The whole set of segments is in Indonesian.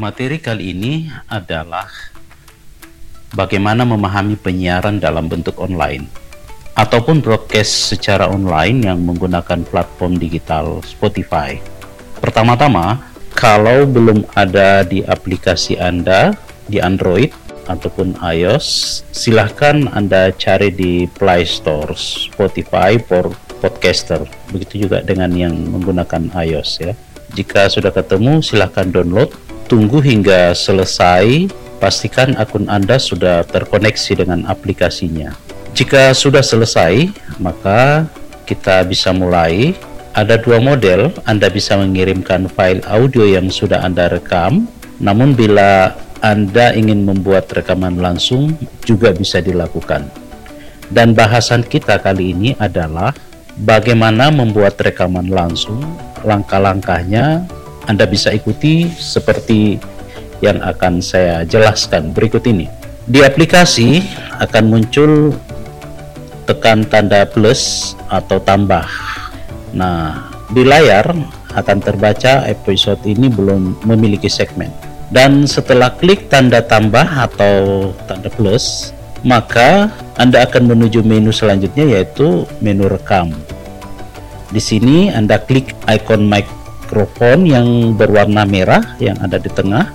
Materi kali ini adalah bagaimana memahami penyiaran dalam bentuk online ataupun broadcast secara online yang menggunakan platform digital Spotify. Pertama-tama, kalau belum ada di aplikasi Anda di Android ataupun iOS, silahkan Anda cari di Play Store Spotify for Podcaster. Begitu juga dengan yang menggunakan iOS ya. Jika sudah ketemu, silahkan download Tunggu hingga selesai, pastikan akun Anda sudah terkoneksi dengan aplikasinya. Jika sudah selesai, maka kita bisa mulai. Ada dua model, Anda bisa mengirimkan file audio yang sudah Anda rekam, namun bila Anda ingin membuat rekaman langsung juga bisa dilakukan. Dan bahasan kita kali ini adalah bagaimana membuat rekaman langsung, langkah-langkahnya, anda bisa ikuti seperti yang akan saya jelaskan berikut ini. Di aplikasi akan muncul tekan tanda plus atau tambah. Nah, di layar akan terbaca episode ini belum memiliki segmen. Dan setelah klik tanda tambah atau tanda plus, maka Anda akan menuju menu selanjutnya yaitu menu rekam. Di sini Anda klik ikon mic mikrofon yang berwarna merah yang ada di tengah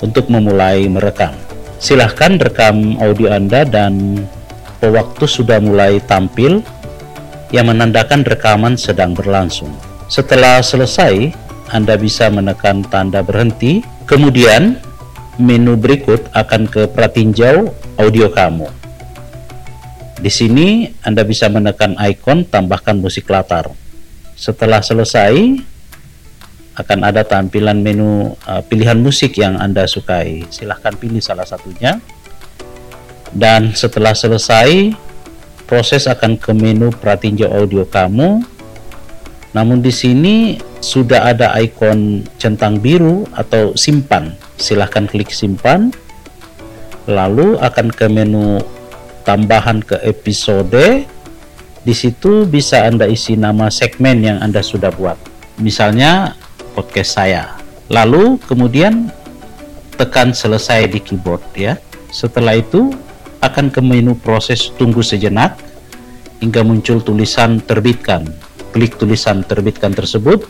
untuk memulai merekam. Silahkan rekam audio Anda dan waktu sudah mulai tampil yang menandakan rekaman sedang berlangsung. Setelah selesai, Anda bisa menekan tanda berhenti, kemudian menu berikut akan ke pratinjau audio kamu. Di sini Anda bisa menekan ikon tambahkan musik latar. Setelah selesai, akan ada tampilan menu uh, pilihan musik yang Anda sukai. Silahkan pilih salah satunya. Dan setelah selesai, proses akan ke menu pratinjau audio kamu. Namun di sini sudah ada ikon centang biru atau simpan. Silahkan klik simpan. Lalu akan ke menu tambahan ke episode. Di situ bisa Anda isi nama segmen yang Anda sudah buat. Misalnya podcast saya. Lalu kemudian tekan selesai di keyboard ya. Setelah itu akan ke menu proses tunggu sejenak hingga muncul tulisan terbitkan. Klik tulisan terbitkan tersebut.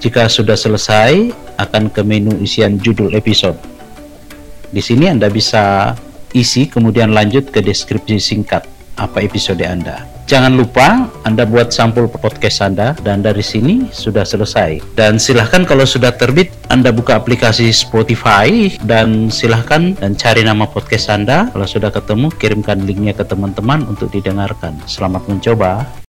Jika sudah selesai, akan ke menu isian judul episode. Di sini Anda bisa isi kemudian lanjut ke deskripsi singkat apa episode Anda. Jangan lupa Anda buat sampul podcast Anda dan dari sini sudah selesai. Dan silahkan kalau sudah terbit Anda buka aplikasi Spotify dan silahkan dan cari nama podcast Anda. Kalau sudah ketemu kirimkan linknya ke teman-teman untuk didengarkan. Selamat mencoba.